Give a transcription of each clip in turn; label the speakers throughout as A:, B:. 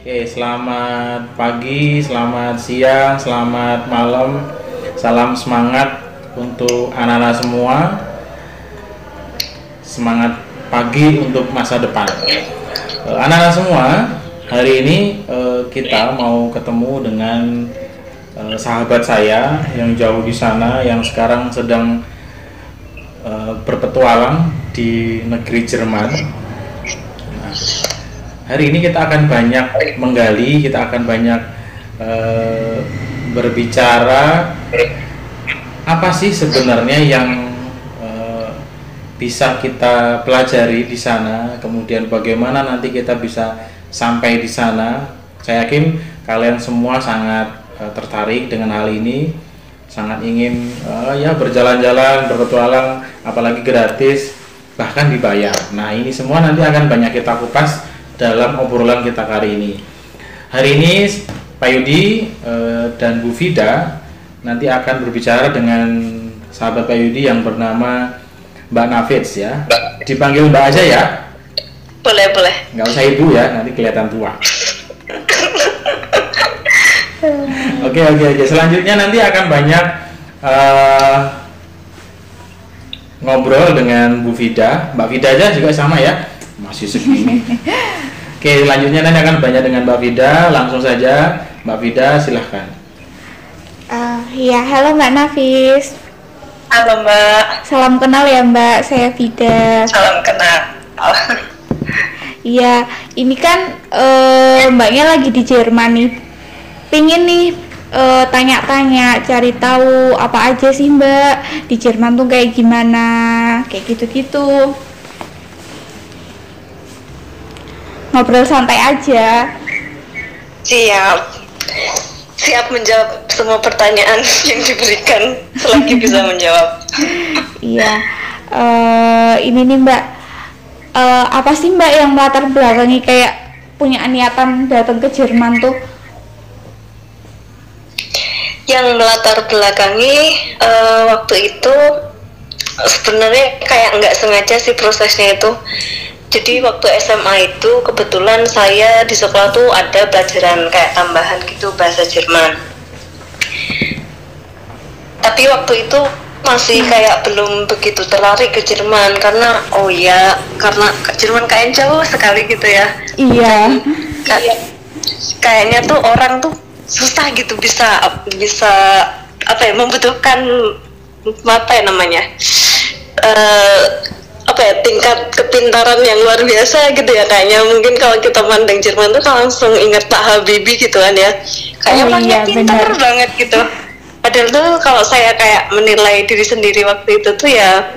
A: Oke, selamat pagi, selamat siang, selamat malam. Salam semangat untuk anak-anak semua. Semangat pagi untuk masa depan. Eh, Anak-anak semua, hari ini eh, kita mau ketemu dengan eh, sahabat saya yang jauh di sana yang sekarang sedang berpetualang di negeri Jerman. Hari ini kita akan banyak menggali, kita akan banyak eh, berbicara apa sih sebenarnya yang eh, bisa kita pelajari di sana, kemudian bagaimana nanti kita bisa sampai di sana. Saya yakin kalian semua sangat eh, tertarik dengan hal ini, sangat ingin eh, ya berjalan-jalan, berpetualang, apalagi gratis, bahkan dibayar. Nah ini semua nanti akan banyak kita kupas dalam obrolan kita kali ini. Hari ini Pak Yudi eh, dan Bu Vida nanti akan berbicara dengan sahabat Pak Yudi yang bernama Mbak Nafits ya. Dipanggil Mbak aja ya,
B: Boleh, boleh.
A: nggak usah ibu ya, nanti kelihatan tua. Oke oke oke. Selanjutnya nanti akan banyak eh, ngobrol dengan Bu Vida. Mbak Vida aja juga sama ya, masih segini. Oke, selanjutnya nanti akan banyak dengan Mbak Vida. Langsung saja, Mbak Vida silahkan.
C: Ah, ya, halo Mbak Nafis.
B: Halo Mbak,
C: Salam kenal ya Mbak, saya Vida.
B: salam kenal.
C: Iya, ini kan eh, Mbaknya lagi di Jerman nih. Pingin nih eh, tanya-tanya, cari tahu apa aja sih Mbak di Jerman tuh kayak gimana, kayak gitu-gitu. Ngobrol santai aja.
B: Siap. Siap menjawab semua pertanyaan yang diberikan selagi bisa menjawab.
C: Iya, eh ini nih Mbak, Eh, apa sih Mbak yang melatar belakangi kayak punya niatan datang ke Jerman tuh?
B: Yang melatar belakangi eh, waktu itu sebenarnya kayak nggak sengaja sih prosesnya itu. Jadi waktu SMA itu kebetulan saya di sekolah tuh ada pelajaran kayak tambahan gitu bahasa Jerman. Tapi waktu itu masih kayak belum begitu tertarik ke Jerman karena oh ya karena ke Jerman kayak jauh sekali gitu ya.
C: Iya.
B: Kayak kayaknya tuh orang tuh susah gitu bisa bisa apa ya membutuhkan apa ya namanya eh apa ya tingkat kepintaran yang luar biasa gitu ya kayaknya. Mungkin kalau kita mandang Jerman tuh langsung ingat Pak Habibie gitu kan ya. Kayak
C: Oh iya,
B: pintar
C: benar.
B: banget gitu. Padahal tuh kalau saya kayak menilai diri sendiri waktu itu tuh ya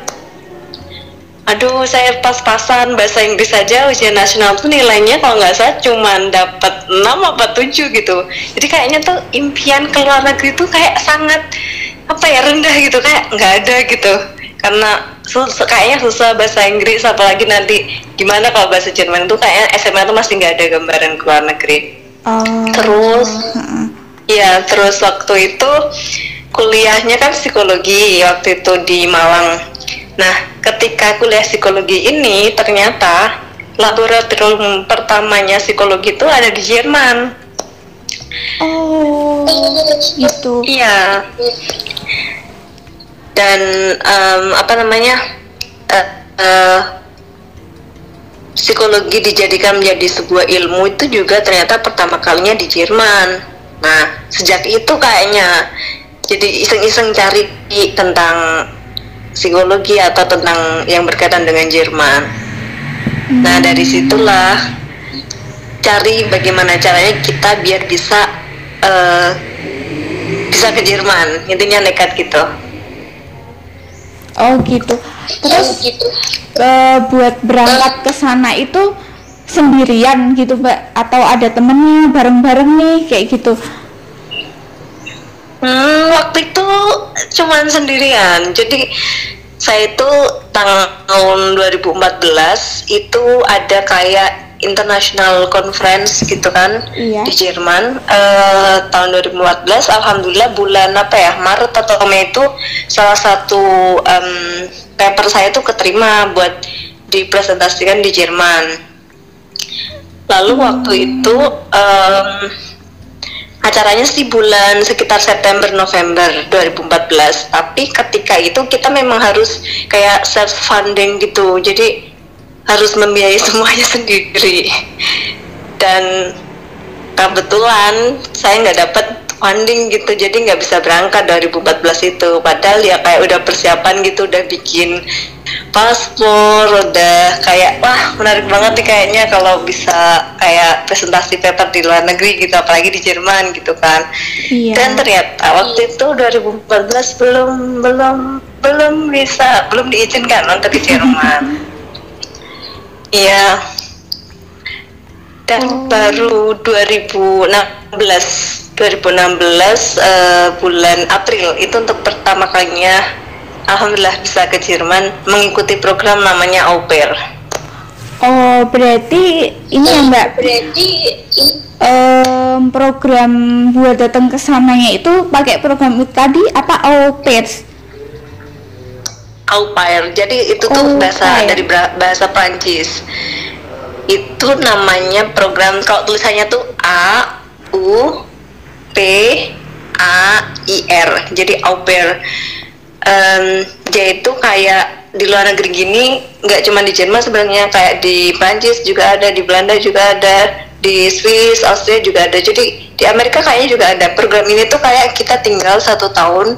B: aduh saya pas-pasan bahasa Inggris saja ujian nasional tuh nilainya kalau nggak salah cuman dapat 6 apa 7 gitu. Jadi kayaknya tuh impian ke luar negeri tuh kayak sangat apa ya rendah gitu kayak nggak ada gitu karena sus- kayaknya susah bahasa Inggris apalagi nanti gimana kalau bahasa Jerman tuh kayaknya SMA tuh masih nggak ada gambaran ke luar negeri
C: Oh,
B: Terus?
C: heeh.
B: Ya, terus waktu itu kuliahnya kan psikologi waktu itu di Malang. Nah, ketika kuliah psikologi ini ternyata laboratorium pertamanya psikologi itu ada di Jerman.
C: Oh, gitu.
B: Iya. Dan em, apa namanya? eh, eh, psikologi dijadikan menjadi sebuah ilmu itu juga ternyata pertama kalinya di Jerman. Nah, sejak itu kayaknya jadi iseng-iseng cari tentang psikologi atau tentang yang berkaitan dengan Jerman. Nah, dari situlah cari bagaimana caranya kita biar bisa eh, bisa ke Jerman. Intinya nekat gitu.
C: Oh, gitu. Terus eh, buat berangkat ke sana itu sendirian gitu, Mbak? Atau ada temennya bareng-bareng nih kayak gitu?
B: Hmm, waktu itu cuman sendirian. Jadi saya itu tahun 2014 itu ada kayak international conference gitu kan
C: Iya.
B: di Jerman Eh, tahun 2014 alhamdulillah bulan apa ya Maret atau Mei itu salah satu em, paper saya tuh keterima buat dipresentasikan di Jerman. Lalu waktu itu em, acaranya sih bulan sekitar September November 2014 tapi ketika itu kita memang harus kayak self funding gitu. Jadi harus membiayai semuanya sendiri. Dan kebetulan saya nggak dapat funding gitu jadi nggak bisa berangkat 2014 itu. Padahal ya kayak udah persiapan gitu udah bikin paspor udah kayak wah menarik banget nih kayaknya kalau bisa kayak presentasi paper di luar negeri gitu apalagi di Jerman gitu kan.
C: Iya.
B: dan ternyata waktu itu 2014 belum belum belum bisa belum diizinkan untuk di Jerman iya dan
C: Oh.
B: baru 2016 2016 eh, bulan April itu untuk pertama kalinya Alhamdulillah bisa ke Jerman mengikuti program namanya au pair.
C: Oh, berarti ini ya Mbak.
B: Berarti
C: Em, program buat datang ke sananya itu pakai program itu tadi apa au pairs?
B: Au pair. Jadi itu tuh
C: Au
B: bahasa
C: pair.
B: dari bahasa Prancis. Itu namanya program kalau tulisannya tuh A U P A I R. Jadi au pair. Em, dia itu kayak di luar negeri gini nggak cuma di Jerman sebenarnya kayak di Prancis juga ada, di Belanda juga ada, di Swiss, Austria juga ada. Jadi di Amerika kayaknya juga ada. Program ini tuh kayak kita tinggal satu tahun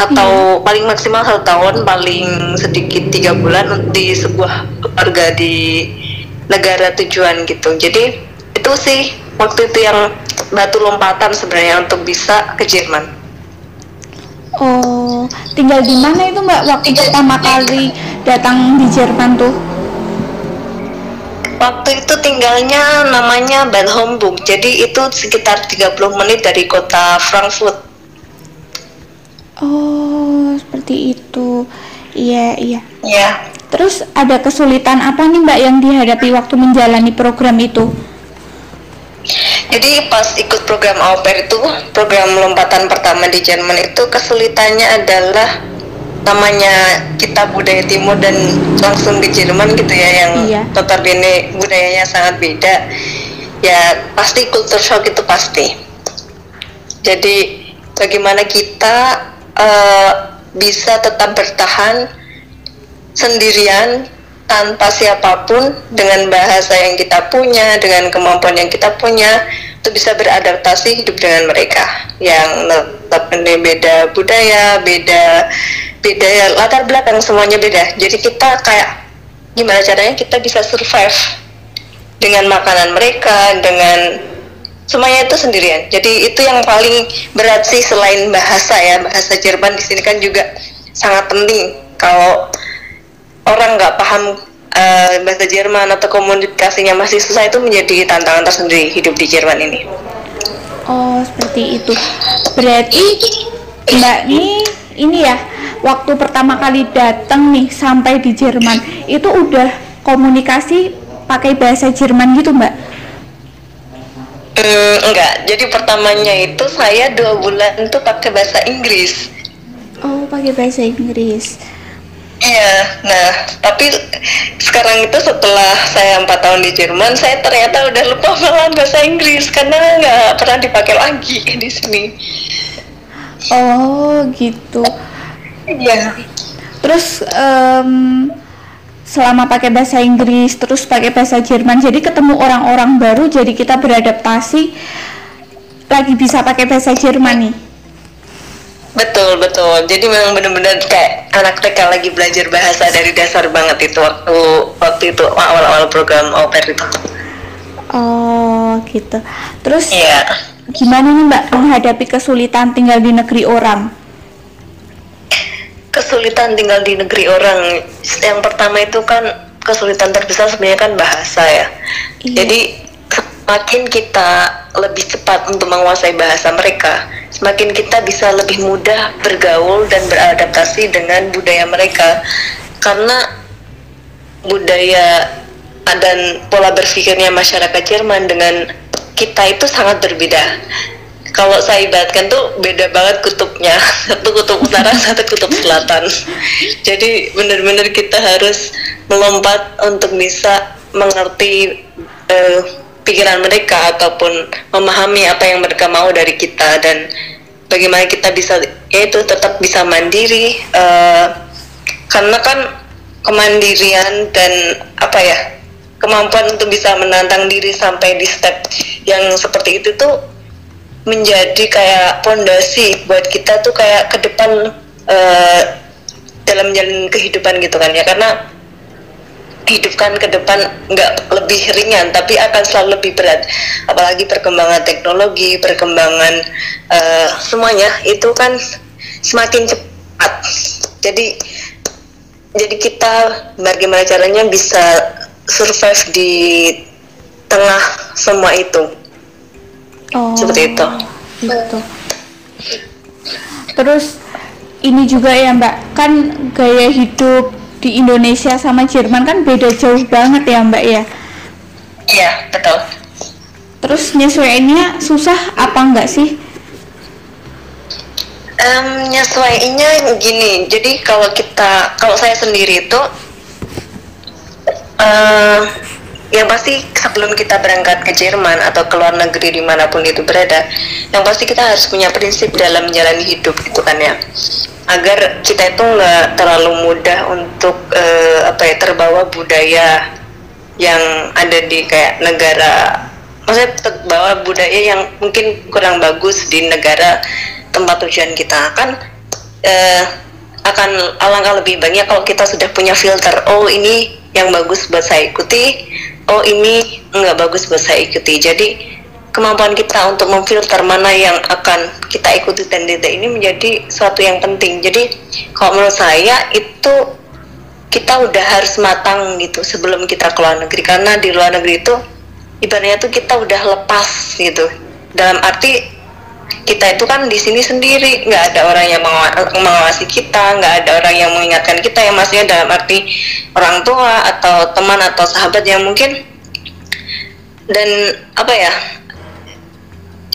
B: atau paling maksimal satu tahun, paling sedikit tiga bulan di sebuah keluarga di negara tujuan gitu. Jadi itu sih waktu itu yang batu lompatan sebenarnya untuk bisa ke Jerman.
C: Oh, tinggal di mana itu Mbak waktu pertama kali datang di Jerman tuh?
B: Waktu itu tinggalnya namanya Bad Homburg. Jadi itu sekitar 30 menit dari kota Frankfurt.
C: Oh, seperti itu. Iya, iya.
B: Ya.
C: Terus ada kesulitan apa nih Mbak yang dihadapi waktu menjalani program itu?
B: Jadi pas ikut program au pair itu, program lompatan pertama di Jerman itu kesulitannya adalah namanya kita budaya timur dan langsung di Jerman gitu ya yang
C: Iya.
B: notabene budayanya sangat beda. Ya pasti culture shock itu pasti. Jadi bagaimana kita eh, bisa tetap bertahan sendirian tanpa siapa pun dengan bahasa yang kita punya, dengan kemampuan yang kita punya, itu bisa beradaptasi hidup dengan mereka yang tetap beda budaya, beda beda latar belakang semuanya beda. Jadi kita kayak gimana caranya kita bisa survive dengan makanan mereka, dengan semuanya itu sendirian. Jadi itu yang paling berat sih selain bahasa ya, bahasa Jerman di sini kan juga sangat penting. Kalau orang nggak paham eh, bahasa Jerman atau komunikasinya masih susah itu menjadi tantangan tersendiri hidup di Jerman ini.
C: Oh, seperti itu. Berarti Mbak ini ini ya, waktu pertama kali datang nih sampai di Jerman, itu udah komunikasi pakai bahasa Jerman gitu, Mbak?
B: Hmm, enggak, jadi pertamanya itu saya dua bulan itu pakai bahasa Inggris.
C: Oh, pakai bahasa Inggris.
B: Iya, nah tapi sekarang itu setelah saya empat tahun di Jerman, saya ternyata udah lupa malahan bahasa Inggris karena nggak pernah dipakai lagi di sini.
C: Oh, gitu.
B: Iya.
C: Terus em, selama pakai bahasa Inggris, terus pakai bahasa Jerman, jadi ketemu orang-orang baru, jadi kita beradaptasi lagi bisa pakai bahasa Jerman nih.
B: Betul betul. Jadi memang benar-benar kayak anak TK lagi belajar bahasa dari dasar banget itu waktu waktu itu awal-awal program au pair itu.
C: Oh, gitu. Terus
B: Iya.
C: gimana nih Mbak menghadapi kesulitan tinggal di negeri orang?
B: Kesulitan tinggal di negeri orang. Yang pertama itu kan kesulitan terbesar sebenarnya kan bahasa ya.
C: Iya.
B: Jadi semakin kita lebih cepat untuk menguasai bahasa mereka, semakin kita bisa lebih mudah bergaul dan beradaptasi dengan budaya mereka. Karena budaya dan pola berpikirnya masyarakat Jerman dengan kita itu sangat berbeda. Kalau saya ibaratkan tuh beda banget kutubnya, satu kutub utara, satu kutub selatan. Jadi benar-benar kita harus melompat untuk bisa mengerti eh, pikiran mereka ataupun memahami apa yang mereka mau dari kita dan bagaimana kita bisa yaitu tetap bisa mandiri uh, karena kan kemandirian dan apa ya kemampuan untuk bisa menantang diri sampai di step yang seperti itu tuh menjadi kayak pondasi buat kita tuh kayak ke depan uh, dalam jalan kehidupan gitu kan ya. Karena hidupkan ke depan nggak lebih ringan tapi akan selalu lebih berat. Apalagi perkembangan teknologi perkembangan uh, semuanya itu kan semakin cepat. Jadi jadi kita bagaimana caranya bisa survive di tengah semua itu
C: oh,
B: seperti itu
C: gitu. terus ini juga ya mbak kan gaya hidup di Indonesia sama Jerman kan beda jauh banget ya Mbak ya?
B: Iya betul.
C: Terus nyesuainya susah apa enggak sih?
B: Um, nyesuainya gini, jadi kalau kita, kalau saya sendiri itu, uh, yang pasti sebelum kita berangkat ke Jerman atau ke luar negeri di mana pun itu berada, yang pasti kita harus punya prinsip dalam menjalani hidup itu kan ya. Agar kita itu nggak terlalu mudah untuk uh, apa ya terbawa budaya yang ada di kayak negara maksudnya terbawa budaya yang mungkin kurang bagus di negara tempat tujuan kita. Kan uh, akan alangkah lebih banyak kalau kita sudah punya filter oh ini yang bagus buat saya ikuti oh ini nggak bagus buat saya ikuti jadi kemampuan kita untuk memfilter mana yang akan kita ikuti dan tidak ini menjadi suatu yang penting. Jadi kalau menurut saya itu kita udah harus matang gitu sebelum kita ke luar negeri karena di luar negeri itu ibaratnya tuh kita udah lepas gitu. Dalam arti kita itu kan di sini sendiri. Nggak ada orang yang mengawasi kita nggak ada orang yang mengingatkan kita yang maksudnya dalam arti orang tua atau teman atau sahabat yang mungkin dan apa ya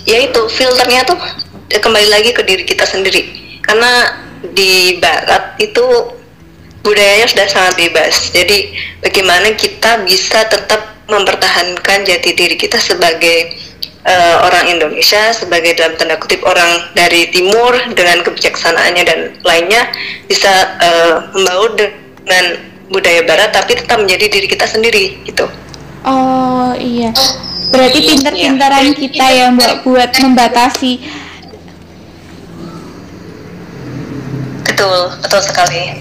B: ya itu filternya tuh kembali lagi ke diri kita sendiri. Karena di barat itu budayanya sudah sangat bebas. Jadi bagaimana kita bisa tetap mempertahankan jati diri kita sebagai uh, orang Indonesia sebagai dalam tanda kutip orang dari timur dengan kebijaksanaannya dan lainnya bisa uh, membaur dengan budaya barat tapi tetap menjadi diri kita sendiri gitu.
C: Oh iya. Berarti pinter-pinteran iya. kita ya mbak buat membatasi.
B: Betul betul sekali.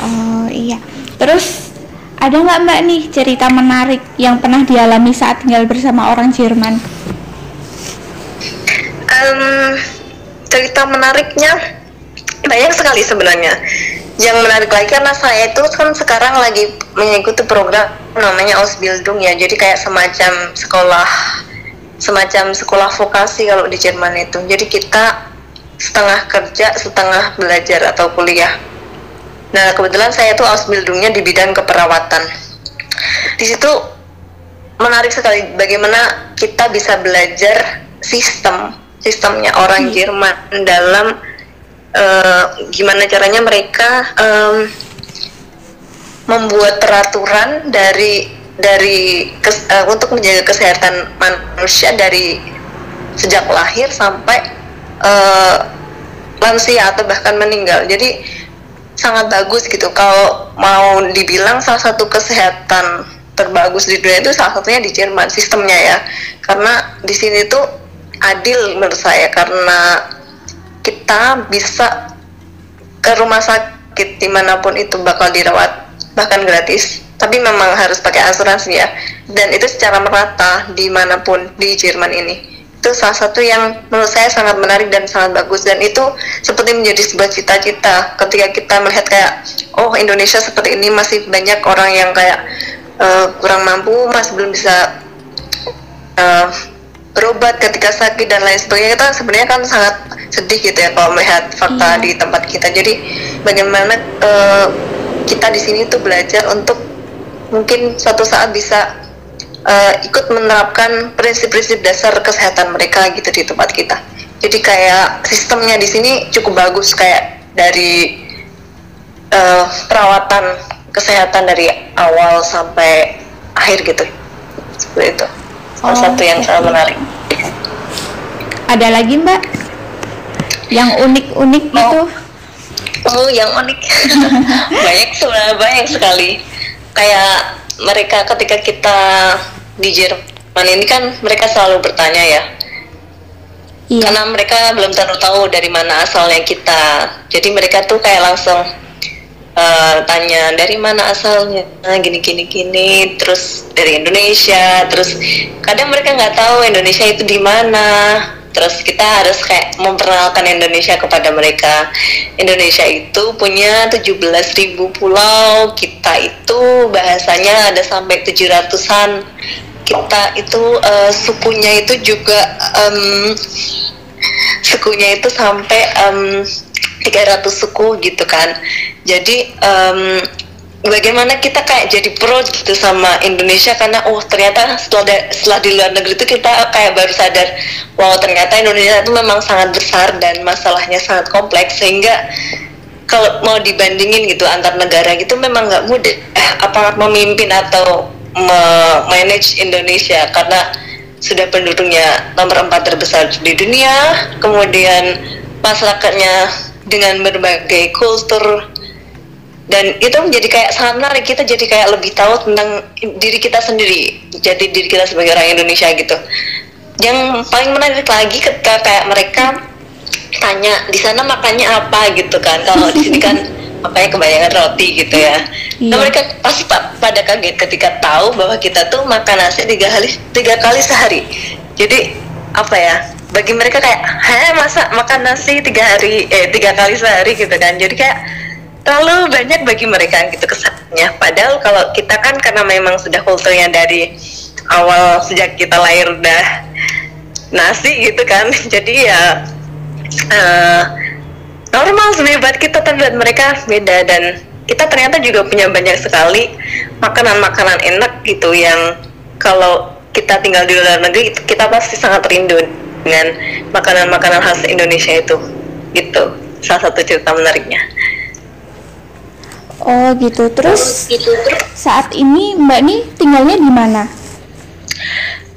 C: Oh iya. Terus ada nggak mbak nih cerita menarik yang pernah dialami saat tinggal bersama orang Jerman?
B: Um, cerita menariknya banyak sekali sebenarnya. Yang menarik lagi karena saya itu kan sekarang lagi mengikuti program namanya Ausbildung ya. Jadi kayak semacam sekolah semacam sekolah vokasi kalau di Jerman itu. Jadi kita setengah kerja setengah belajar atau kuliah nah kebetulan saya itu Ausbildungnya di bidang keperawatan di situ menarik sekali bagaimana kita bisa belajar sistem sistemnya orang hmm. Jerman dalam uh, gimana caranya mereka um, membuat peraturan dari dari kes, uh, untuk menjaga kesehatan manusia dari sejak lahir sampai uh, lansia atau bahkan meninggal. Jadi sangat bagus gitu. Kalau mau dibilang salah satu kesehatan terbagus di dunia itu salah satunya di Jerman sistemnya ya. Karena di sini tuh adil menurut saya karena kita bisa ke rumah sakit di mana pun itu bakal dirawat bahkan gratis tapi memang harus pakai asuransi ya dan itu secara merata di mana pun di Jerman ini itu salah satu yang menurut saya sangat menarik dan sangat bagus. Dan itu seperti menjadi sebuah cita-cita ketika kita melihat kayak oh Indonesia seperti ini masih banyak orang yang kayak uh, kurang mampu masih belum bisa uh, berobat ketika sakit dan lain sebagainya. Kita sebenarnya kan sangat sedih gitu ya kalau melihat fakta iya. di tempat kita. Jadi bagaimana uh, kita di sini tuh belajar untuk mungkin suatu saat bisa uh, ikut menerapkan prinsip-prinsip dasar kesehatan mereka gitu di tempat kita jadi kayak sistemnya di sini cukup bagus kayak dari uh, perawatan kesehatan dari awal sampai akhir gitu seperti itu salah
C: Oh,
B: satu yang sangat menarik
C: Ada lagi Mbak? Yang unik-unik gitu?
B: Oh, yang unik. banyak sebenarnya banyak sekali. Kayak mereka ketika kita di Jerman ini kan mereka selalu bertanya ya.
C: Iya.
B: Karena mereka belum tentu tahu dari mana asalnya kita. Jadi mereka tuh kayak langsung eh, tanya dari mana asalnya, Nah, gini gini gini, terus dari Indonesia, terus kadang mereka nggak tahu Indonesia itu di mana. Terus kita harus kayak memperkenalkan Indonesia kepada mereka. Indonesia itu punya 17.000 pulau, kita itu bahasanya ada sampai 700-an. Kita itu eh, sukunya itu juga em, sukunya itu sampai em, 300 suku gitu kan. Jadi em, bagaimana kita kayak jadi pro gitu sama Indonesia karena oh ternyata setelah da- setelah di luar negeri itu kita kayak baru sadar wow ternyata Indonesia itu memang sangat besar dan masalahnya sangat kompleks sehingga kalau mau dibandingin gitu antar negara gitu memang nggak mudah. Eh, apa memimpin atau manage Indonesia karena sudah penduduknya nomor empat terbesar di dunia kemudian masyarakatnya dengan berbagai kultur. Dan itu menjadi kayak sangat menarik. Kita jadi kayak lebih tahu tentang diri kita sendiri. Jadi diri kita sebagai orang Indonesia gitu. Yang paling menarik lagi ketika kayak mereka tanya di sana makannya apa? gitu kan. Kalau di sini kan makanya kebanyakan roti gitu ya. Nah
C: Iya.
B: mereka pasti pa- pada kaget ketika tahu bahwa kita tuh makan nasi tiga kali tiga kali sehari. Jadi apa ya bagi mereka kayak heh masa makan nasi tiga hari eh tiga kali sehari gitu kan. Jadi kayak terlalu banyak bagi mereka gitu kesannya. Padahal kalau kita kan karena memang sudah kulturnya dari awal sejak kita lahir udah nasi gitu kan. Jadi ya eh, normal sebenarnya buat kita tapi buat mereka beda. Dan kita ternyata juga punya banyak sekali makanan-makanan enak gitu yang kalau kita tinggal di luar negeri kita pasti sangat rindu dengan makanan-makanan khas Indonesia itu gitu salah satu cerita menariknya
C: Oh gitu. Terus
B: gitu terus
C: saat ini Mbak nih tinggalnya di mana?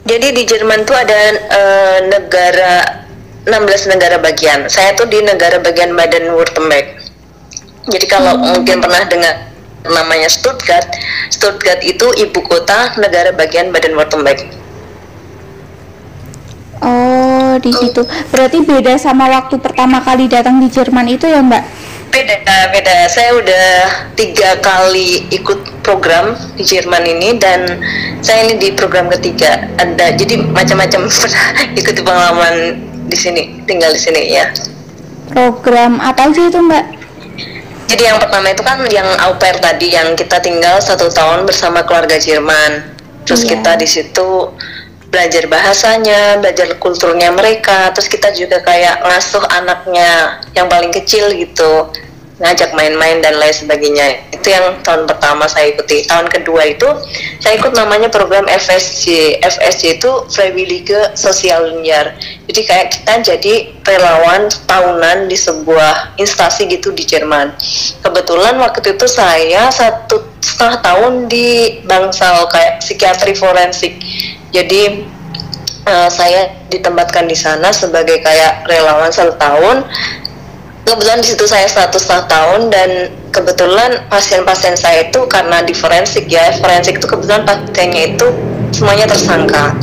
B: Jadi di Jerman tuh ada eh, negara 16 negara bagian. Saya tuh di negara bagian Baden-Württemberg. Jadi kalau mungkin pernah dengar namanya Stuttgart, Stuttgart itu ibu kota negara bagian Baden-Württemberg.
C: Oh di situ. Berarti beda sama waktu pertama kali datang di Jerman itu ya Mbak?
B: Beda, beda. Saya udah tiga kali ikut program di Jerman ini dan saya ini di program ketiga. Ada jadi macam-macam ikuti pengalaman di sini, tinggal di sini ya.
C: Program apa aja itu Mbak?
B: Jadi yang pertama itu kan yang au pair tadi yang kita tinggal satu tahun bersama keluarga Jerman. Terus
C: Iya.
B: kita di situ belajar bahasanya, belajar kulturnya mereka. Terus kita juga kayak ngasuh anaknya yang paling kecil gitu, ngajak main-main dan lain sebagainya. Itu yang tahun pertama saya ikuti. Tahun kedua itu saya ikut namanya program FSC. FSC itu Freiwillige Sozialjahr. Jadi kayak kita jadi relawan tahunan di sebuah instansi gitu di Jerman. Kebetulan waktu itu saya satu setengah tahun di bangsal kayak psikiatri forensik. Jadi eh, saya ditempatkan di sana sebagai kayak relawan satu tahun. Kebetulan di situ saya setengah tahun dan kebetulan pasien-pasien saya itu karena di forensik ya forensik itu kebetulan pasiennya itu semuanya tersangka.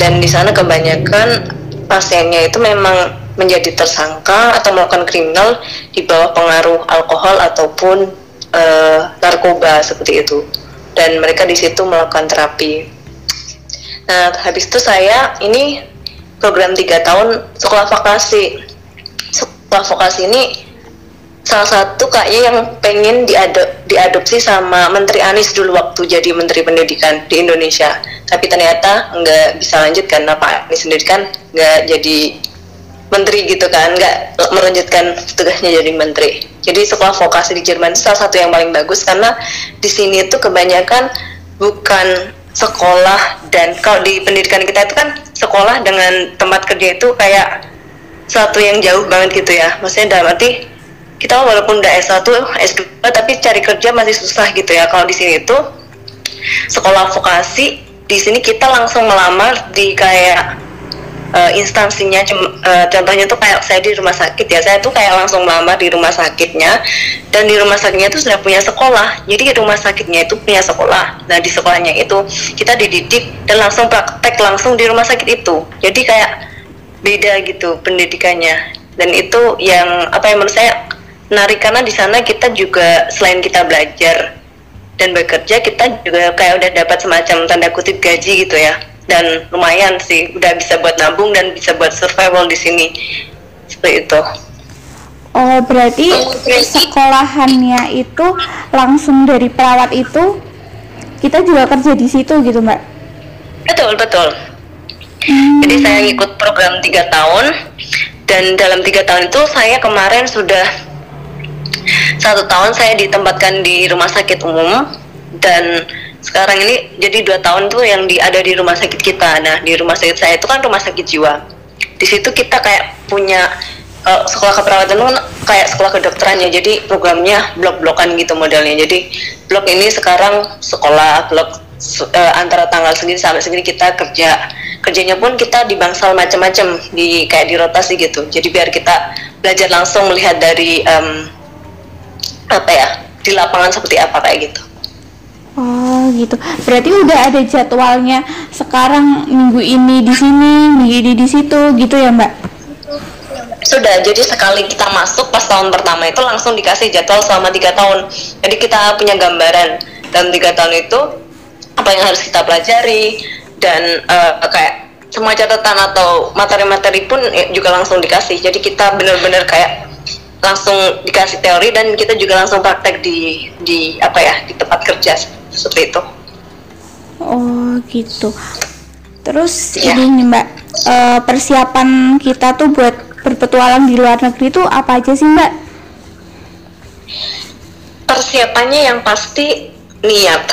B: Dan di sana kebanyakan pasiennya itu memang menjadi tersangka atau melakukan kriminal di bawah pengaruh alkohol ataupun eh, narkoba seperti itu. Dan mereka di situ melakukan terapi. Nah, habis itu saya ini program tiga tahun sekolah vokasi. Sekolah vokasi ini salah satu kayaknya yang pengen diado- diadopsi sama Menteri Anies dulu waktu jadi Menteri Pendidikan di Indonesia. Tapi ternyata nggak bisa lanjut karena Pak Anies sendiri kan nggak jadi menteri gitu kan, nggak melanjutkan tugasnya jadi menteri. Jadi sekolah vokasi di Jerman salah satu yang paling bagus karena di sini itu kebanyakan bukan sekolah dan kalau di pendidikan kita itu kan sekolah dengan tempat kerja itu kayak satu yang jauh banget gitu ya. Maksudnya dalam arti kita walaupun udah S1, S2 tapi cari kerja masih susah gitu ya. Kalau di sini itu sekolah vokasi di sini kita langsung melamar di kayak uh, instansinya. Uh, contohnya tuh kayak saya di rumah sakit ya. Saya tuh kayak langsung melamar di rumah sakitnya. Dan di rumah sakitnya tuh sudah punya sekolah. Jadi rumah sakitnya itu punya sekolah. Nah di sekolahnya itu kita dididik dan langsung praktek langsung di rumah sakit itu. Jadi kayak beda gitu pendidikannya. Dan itu yang apa yang menurut saya menarik karena di sana kita juga selain kita belajar dan bekerja kita juga kayak udah dapat semacam tanda kutip gaji gitu ya. Dan lumayan sih udah bisa buat nabung dan bisa buat survival di sini. Seperti itu.
C: Oh, berarti sekolahannya itu langsung dari perawat itu kita juga kerja di situ gitu, Mbak?
B: betul betul jadi saya ngikut program tiga tahun dan dalam tiga tahun itu saya kemarin sudah satu tahun saya ditempatkan di rumah sakit umum dan sekarang ini jadi dua tahun tuh yang di, ada di rumah sakit kita. Nah di rumah sakit saya itu kan rumah sakit jiwa. Di situ kita kayak punya uh, sekolah keperawatan kan kayak sekolah kedokterannya. Jadi programnya blok-blokan gitu modelnya. Jadi blok ini sekarang sekolah blok uh, antara tanggal segini sampai segini kita kerja. Kerjanya pun kita di bangsal macam-macam di kayak di rotasi gitu. Jadi biar kita belajar langsung melihat dari um, apa ya di lapangan seperti apa kayak gitu.
C: Oh gitu. Berarti udah ada jadwalnya sekarang minggu ini di sini, minggu ini di situ gitu ya Mbak?
B: Sudah, jadi sekali kita masuk pas tahun pertama itu langsung dikasih jadwal selama tiga tahun. Jadi kita punya gambaran dalam tiga tahun itu apa yang harus kita pelajari dan uh, kayak semua catatan atau materi-materi pun juga langsung dikasih. Jadi kita benar-benar kayak langsung dikasih teori dan kita juga langsung praktek di di apa ya di tempat kerja seperti itu.
C: Oh gitu. Terus
B: Ya.
C: ini nih Mbak, eh, persiapan kita tuh buat berpetualang di luar negeri itu apa aja sih Mbak?
B: Persiapannya yang pasti niat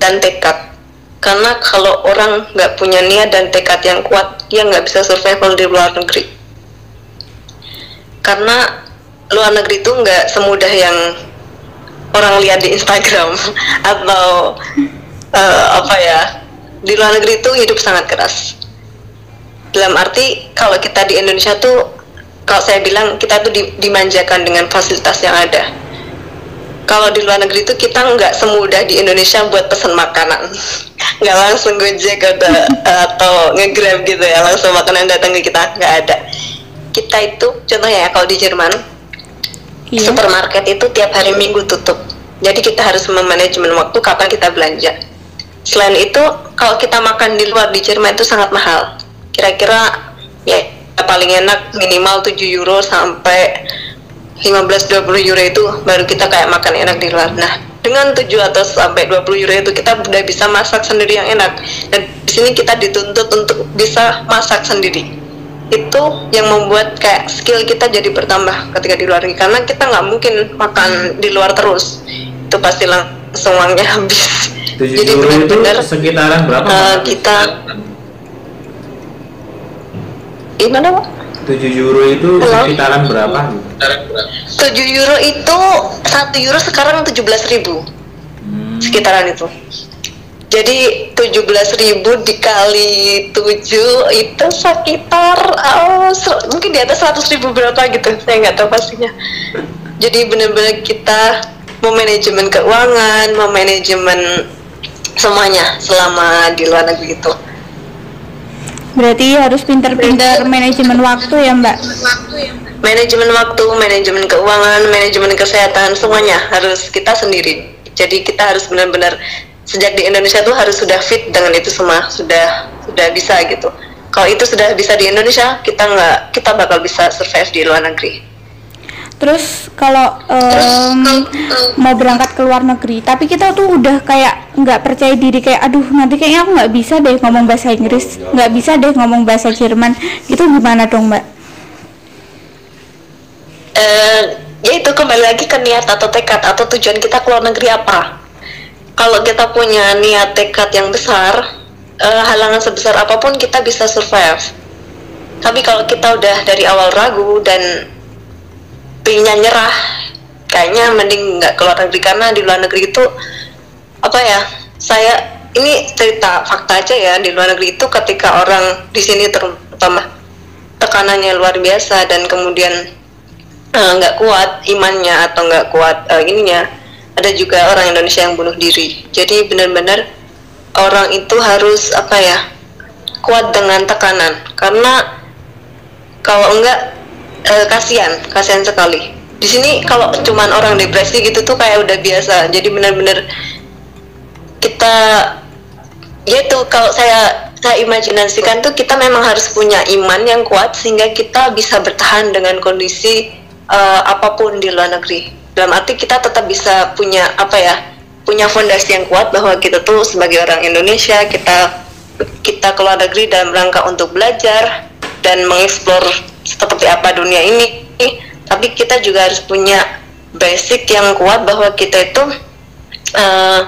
B: dan tekad. Karena kalau orang nggak punya niat dan tekad yang kuat, dia nggak bisa survival di luar negeri. Karena luar negeri itu nggak semudah yang orang lihat di Instagram atau eh, apa ya di luar negeri itu hidup sangat keras dalam arti kalau kita di Indonesia tuh kalau saya bilang kita tuh di- dimanjakan dengan fasilitas yang ada kalau di luar negeri tuh kita nggak semudah di Indonesia buat pesan makanan. Nggak langsung gojek atau, atau ngegrab gitu ya langsung makanan datang ke kita nggak ada. Kita itu contohnya ya kalau di Jerman
C: Iya.
B: supermarket itu tiap hari minggu tutup. Jadi kita harus memanajemen waktu kapan kita belanja. Selain itu kalau kita makan di luar di Jerman itu sangat mahal. Kira-kira ya paling enak minimal 7 euro sampai 15-20 euro itu baru kita kayak makan enak di luar nah dengan 7 atau sampai 20 euro itu kita udah bisa masak sendiri yang enak dan di sini kita dituntut untuk bisa masak sendiri itu yang membuat kayak skill kita jadi bertambah ketika di luar karena kita nggak mungkin makan di luar terus itu pasti langsung uangnya habis
A: 7 euro itu sekitaran berapa? Pak?
B: kita gimana pak
A: 7 euro itu
B: Halo?
A: sekitaran berapa?
B: 7 euro itu 1 euro sekarang 17.000 ribu.
A: Hmm,
B: sekitaran itu. Jadi 17.000 dikali 7 itu sekitar oh, mungkin di atas 100.000 ribu berapa gitu. Saya nggak tahu pastinya. Jadi benar-benar kita memanajemen keuangan memanajemen semuanya selama di luar negeri itu
C: Berarti harus pinter-pinter manajemen waktu ya Mbak?
B: Manajemen waktu, manajemen keuangan, manajemen kesehatan, semuanya harus kita sendiri. Jadi kita harus benar-benar sejak di Indonesia tuh harus sudah fit dengan itu semua, sudah sudah bisa gitu. Kalau itu sudah bisa di Indonesia, kita nggak kita bakal bisa survive di luar negeri.
C: Terus kalau em, mau berangkat ke luar negeri, tapi kita tuh udah kayak nggak percaya diri kayak, aduh nanti kayaknya aku nggak bisa deh ngomong bahasa Inggris, nggak bisa deh ngomong bahasa Jerman, itu gimana dong Mbak?
B: Eh ya itu kembali lagi ke niat atau tekad atau tujuan kita ke luar negeri apa. Kalau kita punya niat tekad yang besar eh, halangan sebesar apa pun kita bisa survive. Tapi kalau kita udah dari awal ragu dan pinginnya nyerah kayaknya mending nggak keluar negeri karena di luar negeri itu apa ya saya ini cerita fakta aja ya di luar negeri itu ketika orang di sini terutama tekanannya luar biasa dan kemudian eh, nggak kuat imannya atau nggak kuat uh, ininya. Ada juga orang Indonesia yang bunuh diri. Jadi benar-benar orang itu harus apa ya kuat dengan tekanan. Karena kalau enggak uh, kasihan kasihan sekali. Di sini kalau cuman orang depresi gitu tuh kayak udah biasa. Jadi benar-benar kita ya tuh kalau saya saya imajinasikan tuh kita memang harus punya iman yang kuat sehingga kita bisa bertahan dengan kondisi uh, apa pun di luar negeri. Dalam arti kita tetap bisa punya apa ya punya fondasi yang kuat bahwa kita tuh sebagai orang Indonesia kita kita keluar negeri dalam rangka untuk belajar dan mengeksplor seperti apa dunia ini. Tapi kita juga harus punya basic yang kuat bahwa kita itu uh,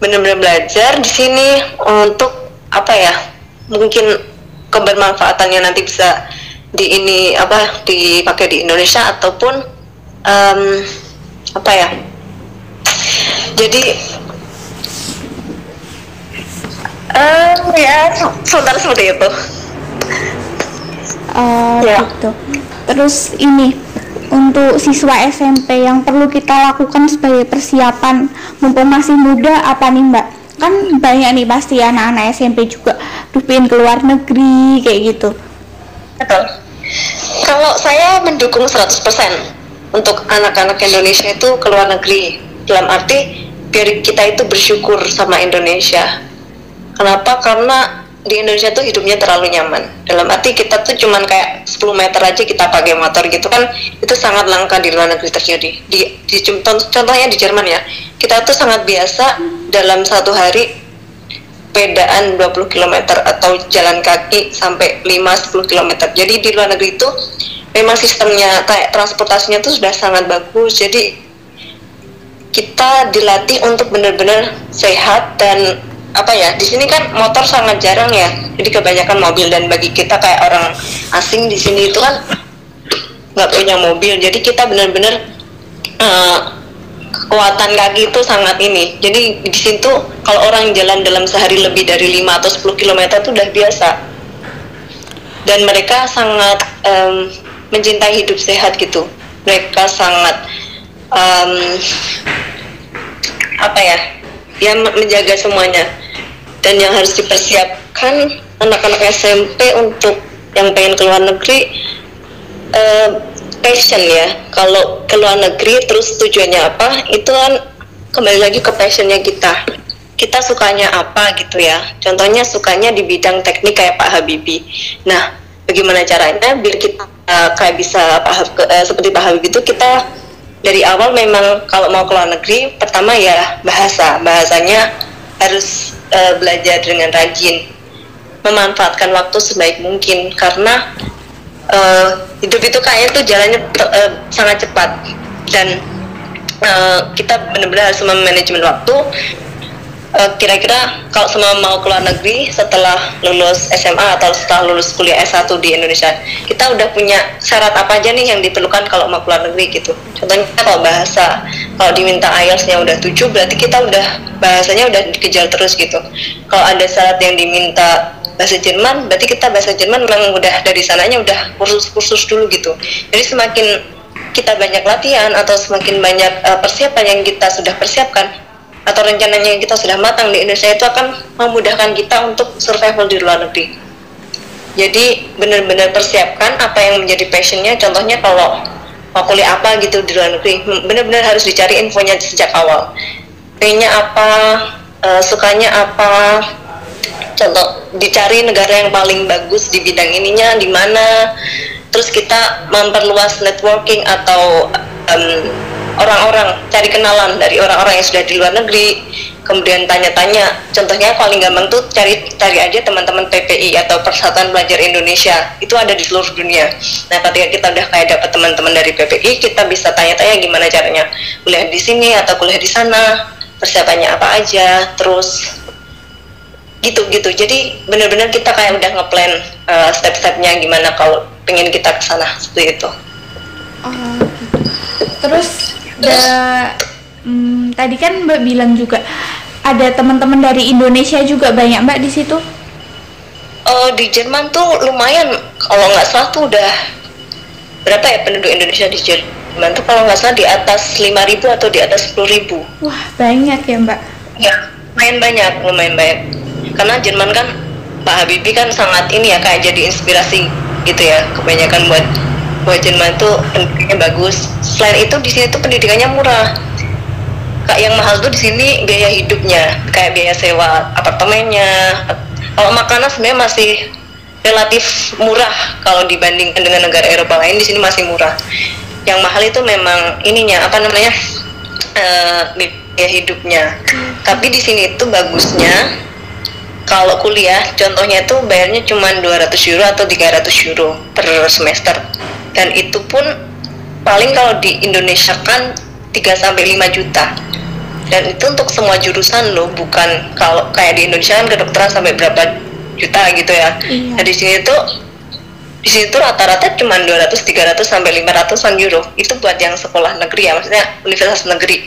B: benar-benar belajar di sini untuk apa ya mungkin kebermanfaatannya nanti bisa di ini apa dipakai di Indonesia ataupun um, apa ya? Jadi um, ya sebentar seperti itu
C: uh, ya. gitu. Terus ini untuk siswa SMP yang perlu kita lakukan sebagai persiapan mumpung masih muda apa nih mbak? Kan banyak nih pasti anak-anak SMP juga dupin ke luar negeri kayak gitu
B: betul. Kalau saya mendukung 100% untuk anak-anak Indonesia itu ke luar negeri dalam arti biar kita itu bersyukur sama Indonesia. Kenapa? Karena di Indonesia tuh hidupnya terlalu nyaman. Dalam arti kita tuh cuman kayak 10 meter aja kita pakai motor gitu kan itu sangat langka di luar negeri terjadi. Di, di contohnya di Jerman ya kita tuh sangat biasa dalam satu hari pedaan 20 km atau jalan kaki sampai 5-10 km jadi di luar negeri itu memang sistemnya kayak transportasinya tuh sudah sangat bagus. Jadi kita dilatih untuk benar-benar sehat dan apa ya di sini kan motor sangat jarang ya. Jadi kebanyakan mobil dan bagi kita kayak orang asing di sini itu kan nggak punya mobil. Jadi kita benar-benar uh, kekuatan kaki itu sangat ini. Jadi di situ kalau orang jalan dalam sehari lebih dari 5 atau 10 km itu udah biasa. Dan mereka sangat um, mencintai hidup sehat gitu. Mereka sangat um, apa ya ya menjaga semuanya. Dan yang harus dipersiapkan anak-anak SMP untuk yang pengen keluar negeri uh, passion ya. Kalau keluar negeri terus tujuannya apa itu kan kembali lagi ke passionnya kita. Kita sukanya apa gitu ya. Contohnya sukanya di bidang teknik kayak Pak Habibie. Nah bagaimana caranya biar kita uh, kayak bisa Pak, uh, seperti Pak Habibie itu kita dari awal memang kalau mau keluar negeri pertama ya bahasa. Bahasanya harus uh, belajar dengan rajin. Memanfaatkan waktu sebaik mungkin. Karena uh, hidup itu kayaknya tuh jalannya uh, sangat cepat. Dan uh, kita benar-benar harus memanajemen waktu. Eh, kira-kira kalau semua mau keluar negeri setelah lulus SMA atau setelah lulus kuliah S1 di Indonesia kita udah punya syarat apa aja nih yang diperlukan kalau mau keluar negeri gitu. Contohnya kalau bahasa kalau diminta IELTS-nya udah 7 berarti kita udah bahasanya udah dikejar terus gitu. Kalau ada syarat yang diminta bahasa Jerman berarti kita bahasa Jerman memang udah dari sananya udah kursus-kursus dulu gitu jadi semakin kita banyak latihan atau semakin banyak uh, persiapan yang kita sudah persiapkan atau rencananya yang kita sudah matang di Indonesia itu akan memudahkan kita untuk survival di luar negeri. Jadi benar-benar persiapkan apa yang menjadi passionnya. Contohnya kalau mau kuliah apa gitu di luar negeri, benar-benar harus dicari infonya sejak awal. Pengennya apa, uh, sukanya apa, contoh dicari negara yang paling bagus di bidang ininya di mana. Terus kita memperluas networking atau um, orang-orang cari kenalan dari orang-orang yang sudah di luar negeri kemudian tanya-tanya. Contohnya paling gampang tuh cari cari aja teman-teman PPI atau Persatuan Pelajar Indonesia. Itu ada di seluruh dunia. Nah ketika kita udah kayak dapat teman-teman dari PPI kita bisa tanya-tanya gimana caranya. Kuliah di sini atau kuliah di sana persiapannya apa aja terus gitu-gitu. Jadi benar-benar kita kayak udah ngeplan uh, step-stepnya gimana kalau pengen kita ke sana seperti itu.
C: Oh, gitu. terus da, hmm, tadi kan mbak bilang juga ada teman-teman dari Indonesia juga banyak mbak di situ?
B: Oh di Jerman tuh lumayan. Kalau nggak salah tuh udah berapa ya penduduk Indonesia di Jerman tuh? Kalau nggak salah di atas 5.000 atau di atas 10.000
C: wah banyak ya mbak?
B: Ya, lumayan banyak, lumayan banyak. Karena Jerman kan Pak Habibie kan sangat ini ya kayak jadi inspirasi gitu ya. Kebanyakan buat buat Jerman tuh pendidikannya bagus. Selain itu di sini tuh pendidikannya murah. Kak yang mahal tuh di sini biaya hidupnya, kayak biaya sewa apartemennya. Kalau makanan sebenarnya masih relatif murah kalau dibandingkan dengan negara Eropa lain di sini masih murah. Yang mahal itu memang ininya apa namanya? eh, biaya hidupnya. Tapi di sini itu bagusnya kalau kuliah contohnya itu bayarnya cuma 200 euro atau 300 euro per semester. Dan itu pun paling kalau di Indonesia kan 3 sampai 5 juta. Dan itu untuk semua jurusan loh, bukan kalau kayak di Indonesia kan kedokteran sampai berapa juta gitu ya.
C: Iya.
B: Nah, di sini tuh di situ rata-rata cuma 200 300 sampai 500-an euro itu buat yang sekolah negeri ya maksudnya universitas negeri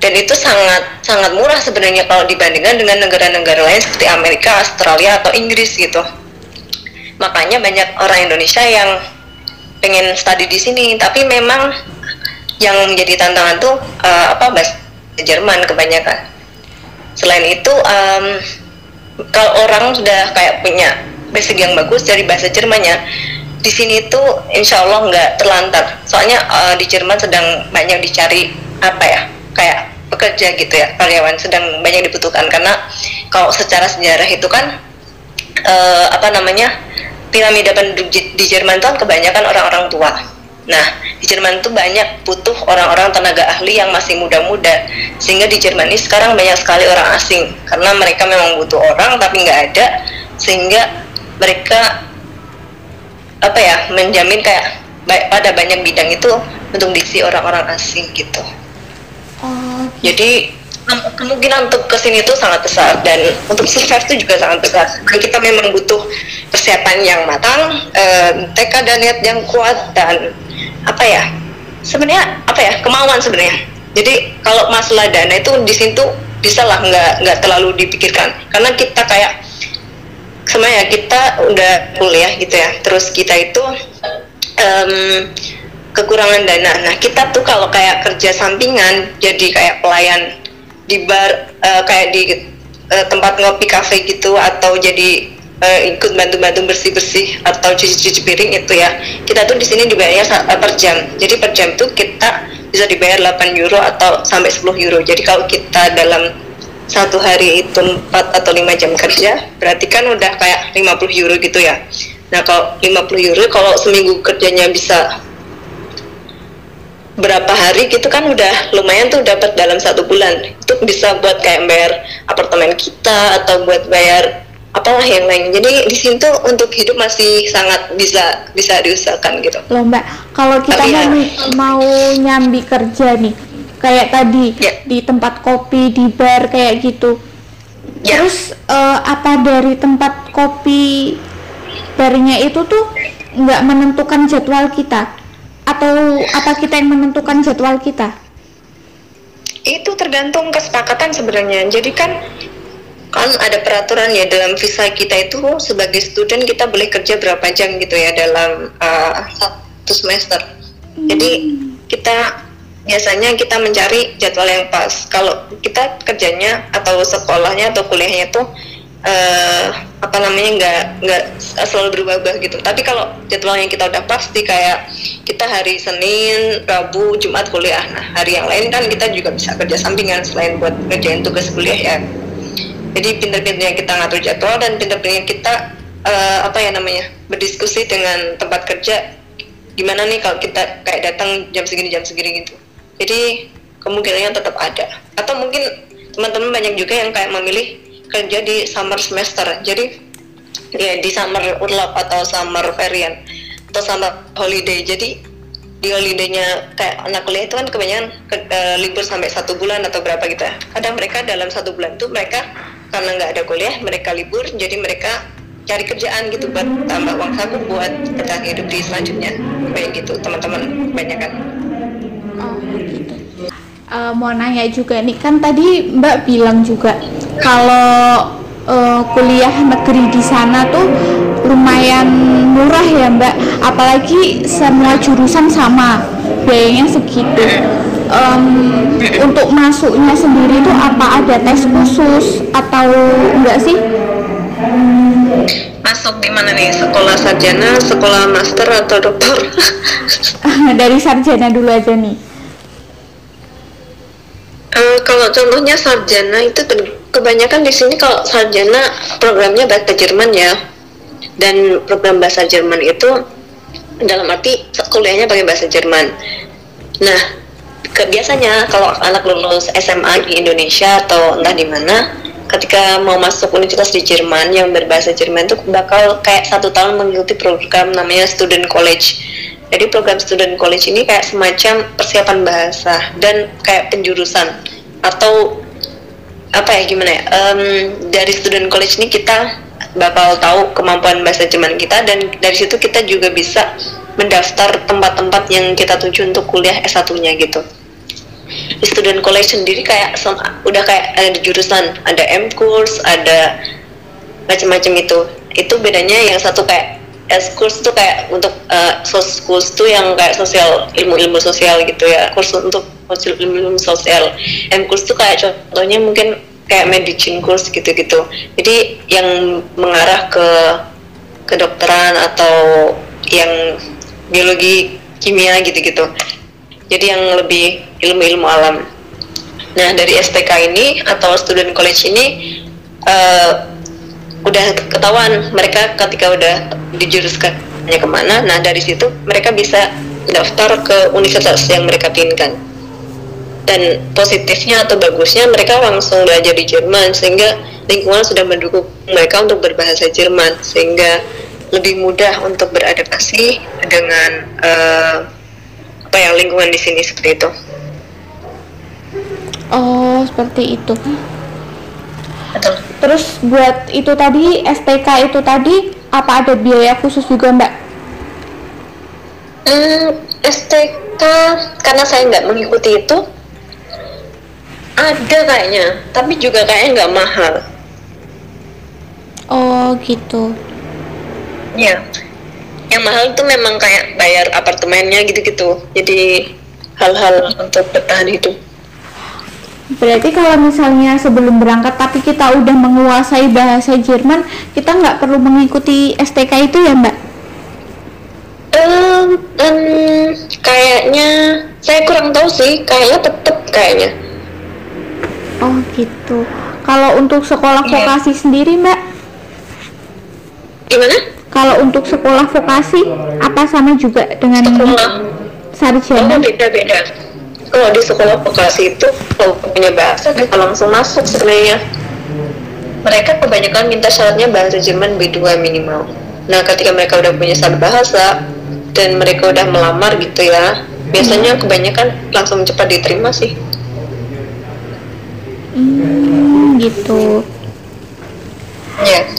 B: dan itu sangat sangat murah sebenarnya kalau dibandingkan dengan negara-negara lain seperti Amerika, Australia atau Inggris gitu. Makanya banyak orang Indonesia yang pengen studi di sini. Tapi memang yang menjadi tantangan tuh eh, apa bahasa Jerman kebanyakan. Selain itu em, kalau orang sudah kayak punya basic yang bagus dari bahasa Jermannya di sini tuh insya Allah nggak terlantar. Soalnya eh, di Jerman sedang banyak dicari apa ya kayak pekerja gitu ya karyawan sedang banyak dibutuhkan karena kalau secara sejarah itu kan eh, apa namanya piramida penduduk di Jerman itu kan kebanyakan orang-orang tua. Nah di Jerman tuh banyak butuh orang-orang tenaga ahli yang masih muda-muda sehingga di Jerman ini sekarang banyak sekali orang asing karena mereka memang butuh orang tapi nggak ada sehingga mereka apa ya menjamin kayak pada banyak bidang itu untuk diisi orang-orang asing gitu.
C: Oh
B: Jadikem- kemungkinan untuk ke sini itu sangat besar dan untuk survive itu juga sangat besar. Dan kita memang butuh persiapan yang matang, eh, tekad dan niat yang kuat dan apa ya? Sebenarnya apa ya kemauan sebenarnya. Jadi kalau masalah dana itu di sini tuh bisa lah nggak nggak terlalu dipikirkan karena kita kayak sebenarnya kita udah kuliah gitu ya. Terus kita itu em, kekurangan dana. Nah kita tuh kalau kayak kerja sampingan jadi kayak pelayan di bar eh, kayak di eh, tempat ngopi kafe gitu atau jadi eh, ikut bantu-bantu bersih-bersih atau cuci-cuci piring itu ya kita tuh di sini dibayarnya per jam. Jadi per jam tuh kita bisa dibayar 8 euro atau sampai 10 euro. Jadi kalau kita dalam satu hari itu 4 atau 5 jam kerja berarti kan udah kayak 50 euro gitu ya. Nah kalau 50 euro kalau seminggu kerjanya bisa berapa hari gitu kan udah lumayan tuh dapat dalam satu bulan. Itu bisa buat kayak bayar apartemen kita atau buat bayar apalah yang lain. Jadi di sini tuh untuk hidup masih sangat bisa bisa diusahakan gitu.
C: Loh mbak kalau kita
B: Tapi
C: mau,
B: ya-
C: mau nyambi kerja nih kayak tadi
B: Ya.
C: di tempat kopi di bar kayak gitu.
B: Ya.
C: terus eh, apa dari tempat kopi barnya itu tuh nggak menentukan jadwal kita atau apa kita yang menentukan jadwal kita?
B: Itu tergantung kesepakatan sebenarnya. Jadi kan kan ada peraturan ya dalam visa kita itu sebagai student kita boleh kerja berapa jam gitu ya dalam uh, satu semester. Jadi kita biasanya kita mencari jadwal yang pas. Kalau kita kerjanya atau sekolahnya atau kuliahnya tuh eh, apa namanya nggak nggak selalu berubah-ubah gitu. Tapi kalau jadwalnya kita udah pasti kayak kita hari Senin Rabu Jumat kuliah. Nah hari yang lain kan kita juga bisa kerja sampingan selain buat ngerjain tugas kuliah ya. Jadi pinter-pinternya kita ngatur jadwal dan pinter-pinternya kita eh, apa ya namanya berdiskusi dengan tempat kerja. Gimana nih kalau kita kayak datang jam segini jam segini gitu. Jadi kemungkinannya tetap ada. Atau mungkin teman-teman banyak juga yang kayak memilih kerja di summer semester. Jadi ya di summer urlop atau summer varian atau summer holiday. Jadi di holidaynya kayak anak kuliah itu kan kebanyakan ke- eh, libur sampai satu bulan atau berapa gitu ya. Kadang mereka dalam satu bulan itu mereka karena nggak ada kuliah mereka libur. Jadi mereka cari kerjaan gitu buat tambah uang saku buat bertahan hidup di selanjutnya. Kayak gitu teman-teman banyak
C: eh, mau nanya juga nih kan tadi Mbak bilang juga kalau eh, kuliah negeri di sana tuh lumayan murah ya Mbak apalagi semua jurusan sama biayanya segitu Em, untuk masuknya sendiri tuh apa ada tes khusus atau enggak sih
B: Masuk di mana nih? Sekolah sarjana, sekolah master atau dokter?
C: dari sarjana dulu aja nih
B: kalau contohnya sarjana itu ke- kebanyakan di sini kalau sarjana programnya bahasa Jerman ya. Dan program bahasa Jerman itu dalam arti kuliahnya pakai bahasa Jerman. Nah, ke, biasanya kalau anak lulus SMA di Indonesia atau entah di mana, ketika mau masuk universitas di Jerman yang berbahasa Jerman itu bakal kayak satu tahun mengikuti program namanya student college. Jadi program student college ini kayak semacam persiapan bahasa dan kayak penjurusan atau apa ya gimana ya? Em, dari student college ini kita bakal tahu kemampuan bahasa Jerman kita dan dari situ kita juga bisa mendaftar tempat-tempat yang kita tuju untuk kuliah S1-nya gitu di student college sendiri kayak sem- udah kayak ada jurusan ada M course ada macam-macam itu itu bedanya yang satu kayak S course tuh kayak untuk uh, sos course tuh yang kayak sosial ilmu-ilmu sosial gitu ya. Course untuk sosial ilmu-ilmu sosial. M course tuh kayak contohnya mungkin kayak medicine course gitu-gitu. Jadi yang mengarah ke kedokteran atau yang biologi kimia gitu-gitu. Jadi yang lebih ilmu-ilmu alam. Nah dari STK ini atau student college ini eh, udah ketahuan mereka ketika udah dijuruskannya ke mana, nah dari situ mereka bisa daftar ke universitas yang mereka inginkan. Dan positifnya atau bagusnya mereka langsung belajar di Jerman sehingga lingkungan sudah mendukung mereka untuk berbahasa Jerman sehingga lebih mudah untuk beradaptasi dengan eh, apa ya lingkungan di sini seperti itu.
C: oh seperti itu
B: Betul.
C: Terus buat itu tadi STK itu tadi apa ada biaya khusus juga Mbak
B: Hmm, STK karena saya nggak mengikuti itu ada kayaknya, tapi juga kayaknya nggak mahal.
C: oh gitu
B: Ya, yang mahal itu memang kayak bayar apartemennya gitu-gitu. Jadi hal-hal untuk bertahan hidup.
C: Berarti kalau misalnya sebelum berangkat tapi kita udah menguasai bahasa Jerman, kita nggak perlu mengikuti STK itu ya Mbak?
B: Em, em, kayaknya saya kurang tahu sih. Kayaknya tetep kayaknya.
C: Oh gitu. Kalau untuk sekolah
B: Iya.
C: vokasi sendiri Mbak,
B: Gimana?
C: kalau untuk sekolah vokasi apa sama juga dengan
B: Sekolah
C: sarjana?
B: Oh beda-beda. Kalau di sekolah vokasi itu kalau punya bahasa kita langsung masuk sebenarnya. Mereka kebanyakan minta syaratnya bahasa Jerman B2 minimal. Nah ketika mereka udah punya satu bahasa dan mereka udah melamar gitu ya, biasanya kebanyakan langsung cepat diterima sih.
C: Hmm, gitu.
B: Ya.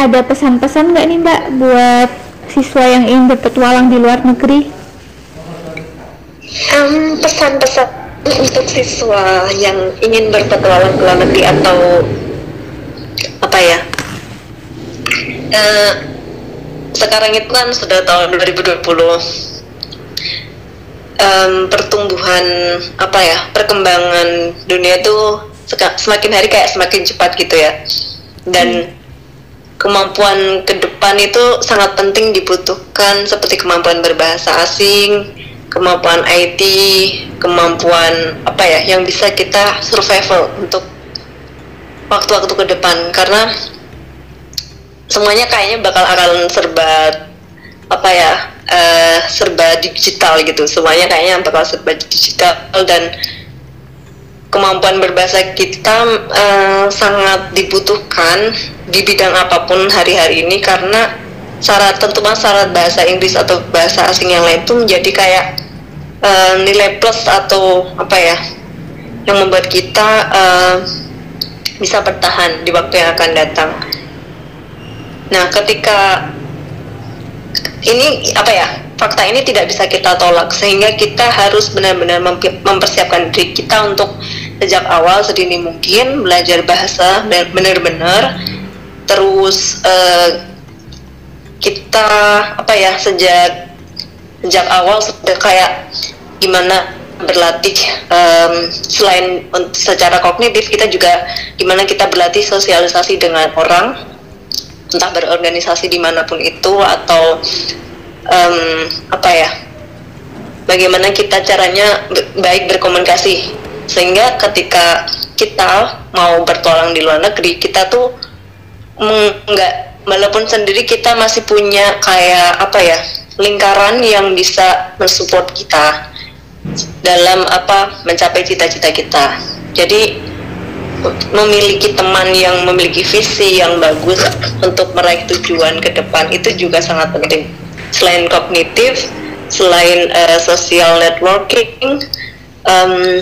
C: Ada pesan-pesan nggak nih Mbak buat siswa yang ingin berpetualang di luar negeri?
B: Em, pesan-pesan untuk siswa yang ingin berpetualang ke luar negeri atau apa ya? Eh, sekarang itu kan sudah tahun 2020. Em, pertumbuhan apa ya? Perkembangan dunia tuh seka- semakin hari kayak semakin cepat gitu ya. Dan kemampuan ke depan itu sangat penting dibutuhkan seperti kemampuan berbahasa asing, kemampuan IT, kemampuan apa ya yang bisa kita survival untuk waktu-waktu ke depan. Karena semuanya kayaknya bakal akan serba apa ya eh, serba digital gitu. Semuanya kayaknya bakal serba digital dan kemampuan berbahasa kita eh, sangat dibutuhkan di bidang apa pun hari-hari ini. Karena syarat tentunya syarat bahasa Inggris atau bahasa asing yang lain itu menjadi kayak eh, nilai plus atau apa ya yang membuat kita eh, bisa bertahan di waktu yang akan datang. Nah, ketika ini apa ya fakta ini tidak bisa kita tolak sehingga kita harus benar-benar mempersiapkan diri kita untuk sejak awal sedini mungkin belajar bahasa benar-benar terus eh, kita apa ya sejak sejak awal sudah kayak gimana berlatih em, selain secara kognitif kita juga gimana kita berlatih sosialisasi dengan orang entah berorganisasi di mana pun itu atau em, apa ya bagaimana kita caranya baik berkomunikasi. Sehingga ketika kita mau bertualang di luar negeri kita tuh nggak walaupun sendiri kita masih punya kayak apa ya lingkaran yang bisa mensupport kita dalam apa mencapai cita-cita kita. Jadi memiliki teman yang memiliki visi yang bagus untuk meraih tujuan ke depan itu juga sangat penting. Selain kognitif selain eh, social networking em,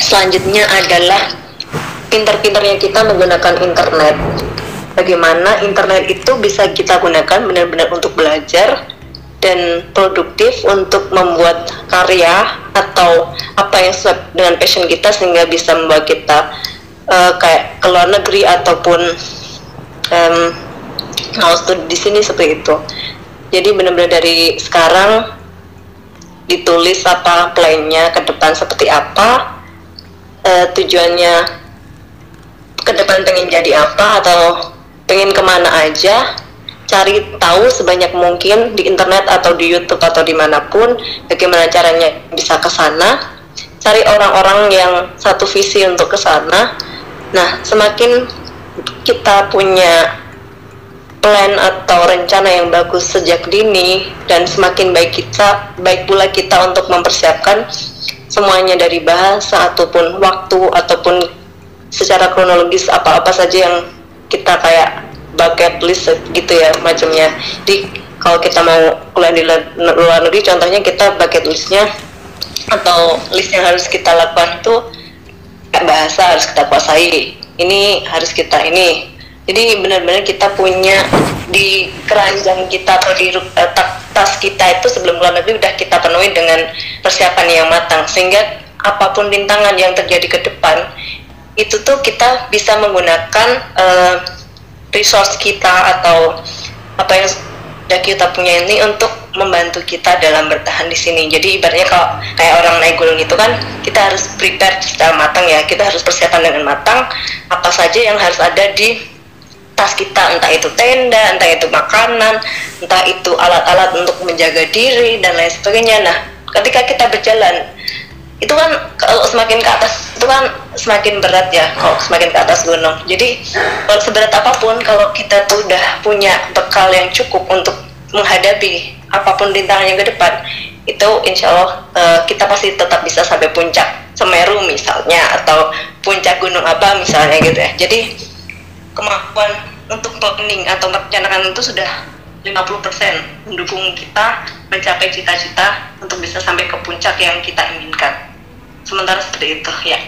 B: selanjutnya adalah pintar-pintarnya kita menggunakan internet. Bagaimana internet itu bisa kita gunakan benar-benar untuk belajar dan produktif untuk membuat karya atau apa yang sesuai dengan passion kita sehingga bisa membawa kita eh, kayak ke luar negeri ataupun mau studi di sini seperti itu. Jadi benar-benar dari sekarang ditulis apa plannya ke depan seperti apa, eh, tujuannya ke depan pengen jadi apa atau pengen ke mana aja cari tahu sebanyak mungkin di internet atau di YouTube atau di mana pun bagaimana caranya bisa ke sana. Cari orang-orang yang satu visi untuk ke sana. Nah semakin kita punya plan atau rencana yang bagus sejak dini dan semakin baik kita baik pula kita untuk mempersiapkan semuanya dari bahasa ataupun waktu ataupun secara kronologis apa-apa saja yang kita kayak bucket list gitu ya macamnya. Jadi kalau kita mau kuliah di luar negeri contohnya kita bucket listnya atau list yang harus kita lakukan itu bahasa harus kita kuasai. Ini harus kita ini. Jadi benar-benar kita punya di keranjang kita atau di ta- tas kita itu sebelum luar negeri udah kita penuhi dengan persiapan yang matang sehingga apa pun rintangan yang terjadi ke depan itu tuh kita bisa menggunakan eh, resource kita atau apa yang sudah kita punya ini untuk membantu kita dalam bertahan di sini. Jadi ibaratnya kalau kayak orang naik gunung itu kan kita harus prepare secara matang ya. Kita harus persiapan dengan matang apa saja yang harus ada di tas kita, entah itu tenda, entah itu makanan, entah itu alat-alat untuk menjaga diri dan lain sebagainya. Nah, ketika kita berjalan itu kan kalau semakin ke atas itu kan semakin berat ya kalau semakin ke atas gunung jadi kalau seberat apa pun kalau kita tuh udah punya bekal yang cukup untuk menghadapi apa pun rintangan yang ke depan itu insya Allah eh, kita pasti tetap bisa sampai puncak Semeru misalnya atau puncak gunung apa misalnya gitu ya jadi kemampuan untuk planning atau merencanakan itu sudah 50% mendukung kita mencapai cita-cita untuk bisa sampai ke puncak yang kita inginkan. Sementara seperti itu, ya.